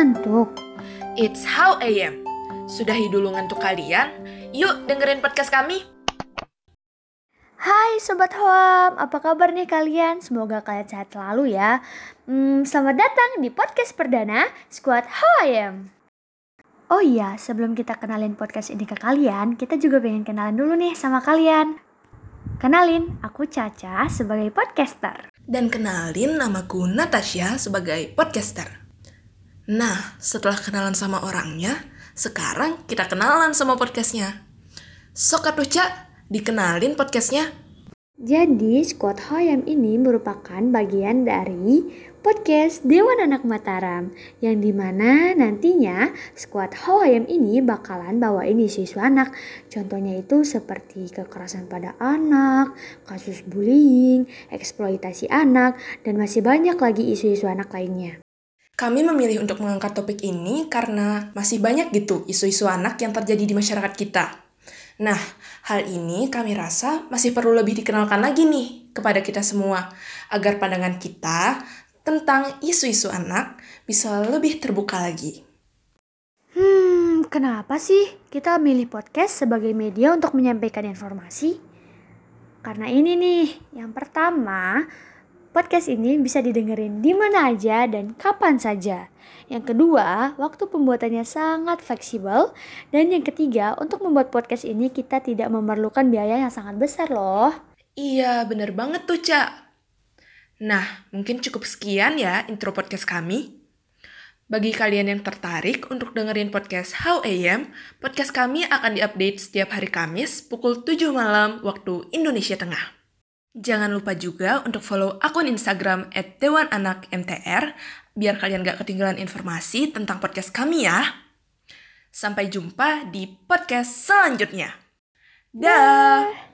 ngantuk. It's how I am. Sudahi dulu ngantuk kalian? Yuk dengerin podcast kami. Hai Sobat Hoam, apa kabar nih kalian? Semoga kalian sehat selalu ya. Hmm, selamat datang di podcast perdana Squad How I Am. Oh iya, sebelum kita kenalin podcast ini ke kalian, kita juga pengen kenalan dulu nih sama kalian. Kenalin, aku Caca sebagai podcaster. Dan kenalin namaku Natasha sebagai podcaster. Nah, setelah kenalan sama orangnya, sekarang kita kenalan sama podcastnya. Sok atuh Ca, dikenalin podcastnya. Jadi, Squad Hoyam ini merupakan bagian dari podcast Dewan Anak Mataram yang di mana nantinya Squad Hoyam ini bakalan bawain isu-isu anak. Contohnya itu seperti kekerasan pada anak, kasus bullying, eksploitasi anak, dan masih banyak lagi isu-isu anak lainnya. Kami memilih untuk mengangkat topik ini karena masih banyak gitu isu-isu anak yang terjadi di masyarakat kita. Nah, hal ini kami rasa masih perlu lebih dikenalkan lagi nih kepada kita semua, agar pandangan kita tentang isu-isu anak bisa lebih terbuka lagi. Hmm, kenapa sih kita milih podcast sebagai media untuk menyampaikan informasi? Karena ini nih, yang pertama, Podcast ini bisa didengerin di mana aja dan kapan saja. Yang kedua, waktu pembuatannya sangat fleksibel. Dan yang ketiga, untuk membuat podcast ini kita tidak memerlukan biaya yang sangat besar loh. Iya, bener banget tuh, Cak. Nah, mungkin cukup sekian ya intro podcast kami. Bagi kalian yang tertarik untuk dengerin podcast How AM, podcast kami akan diupdate setiap hari Kamis pukul 7 malam waktu Indonesia Tengah. Jangan lupa juga untuk follow akun Instagram at biar kalian gak ketinggalan informasi tentang podcast kami ya. Sampai jumpa di podcast selanjutnya. Dah.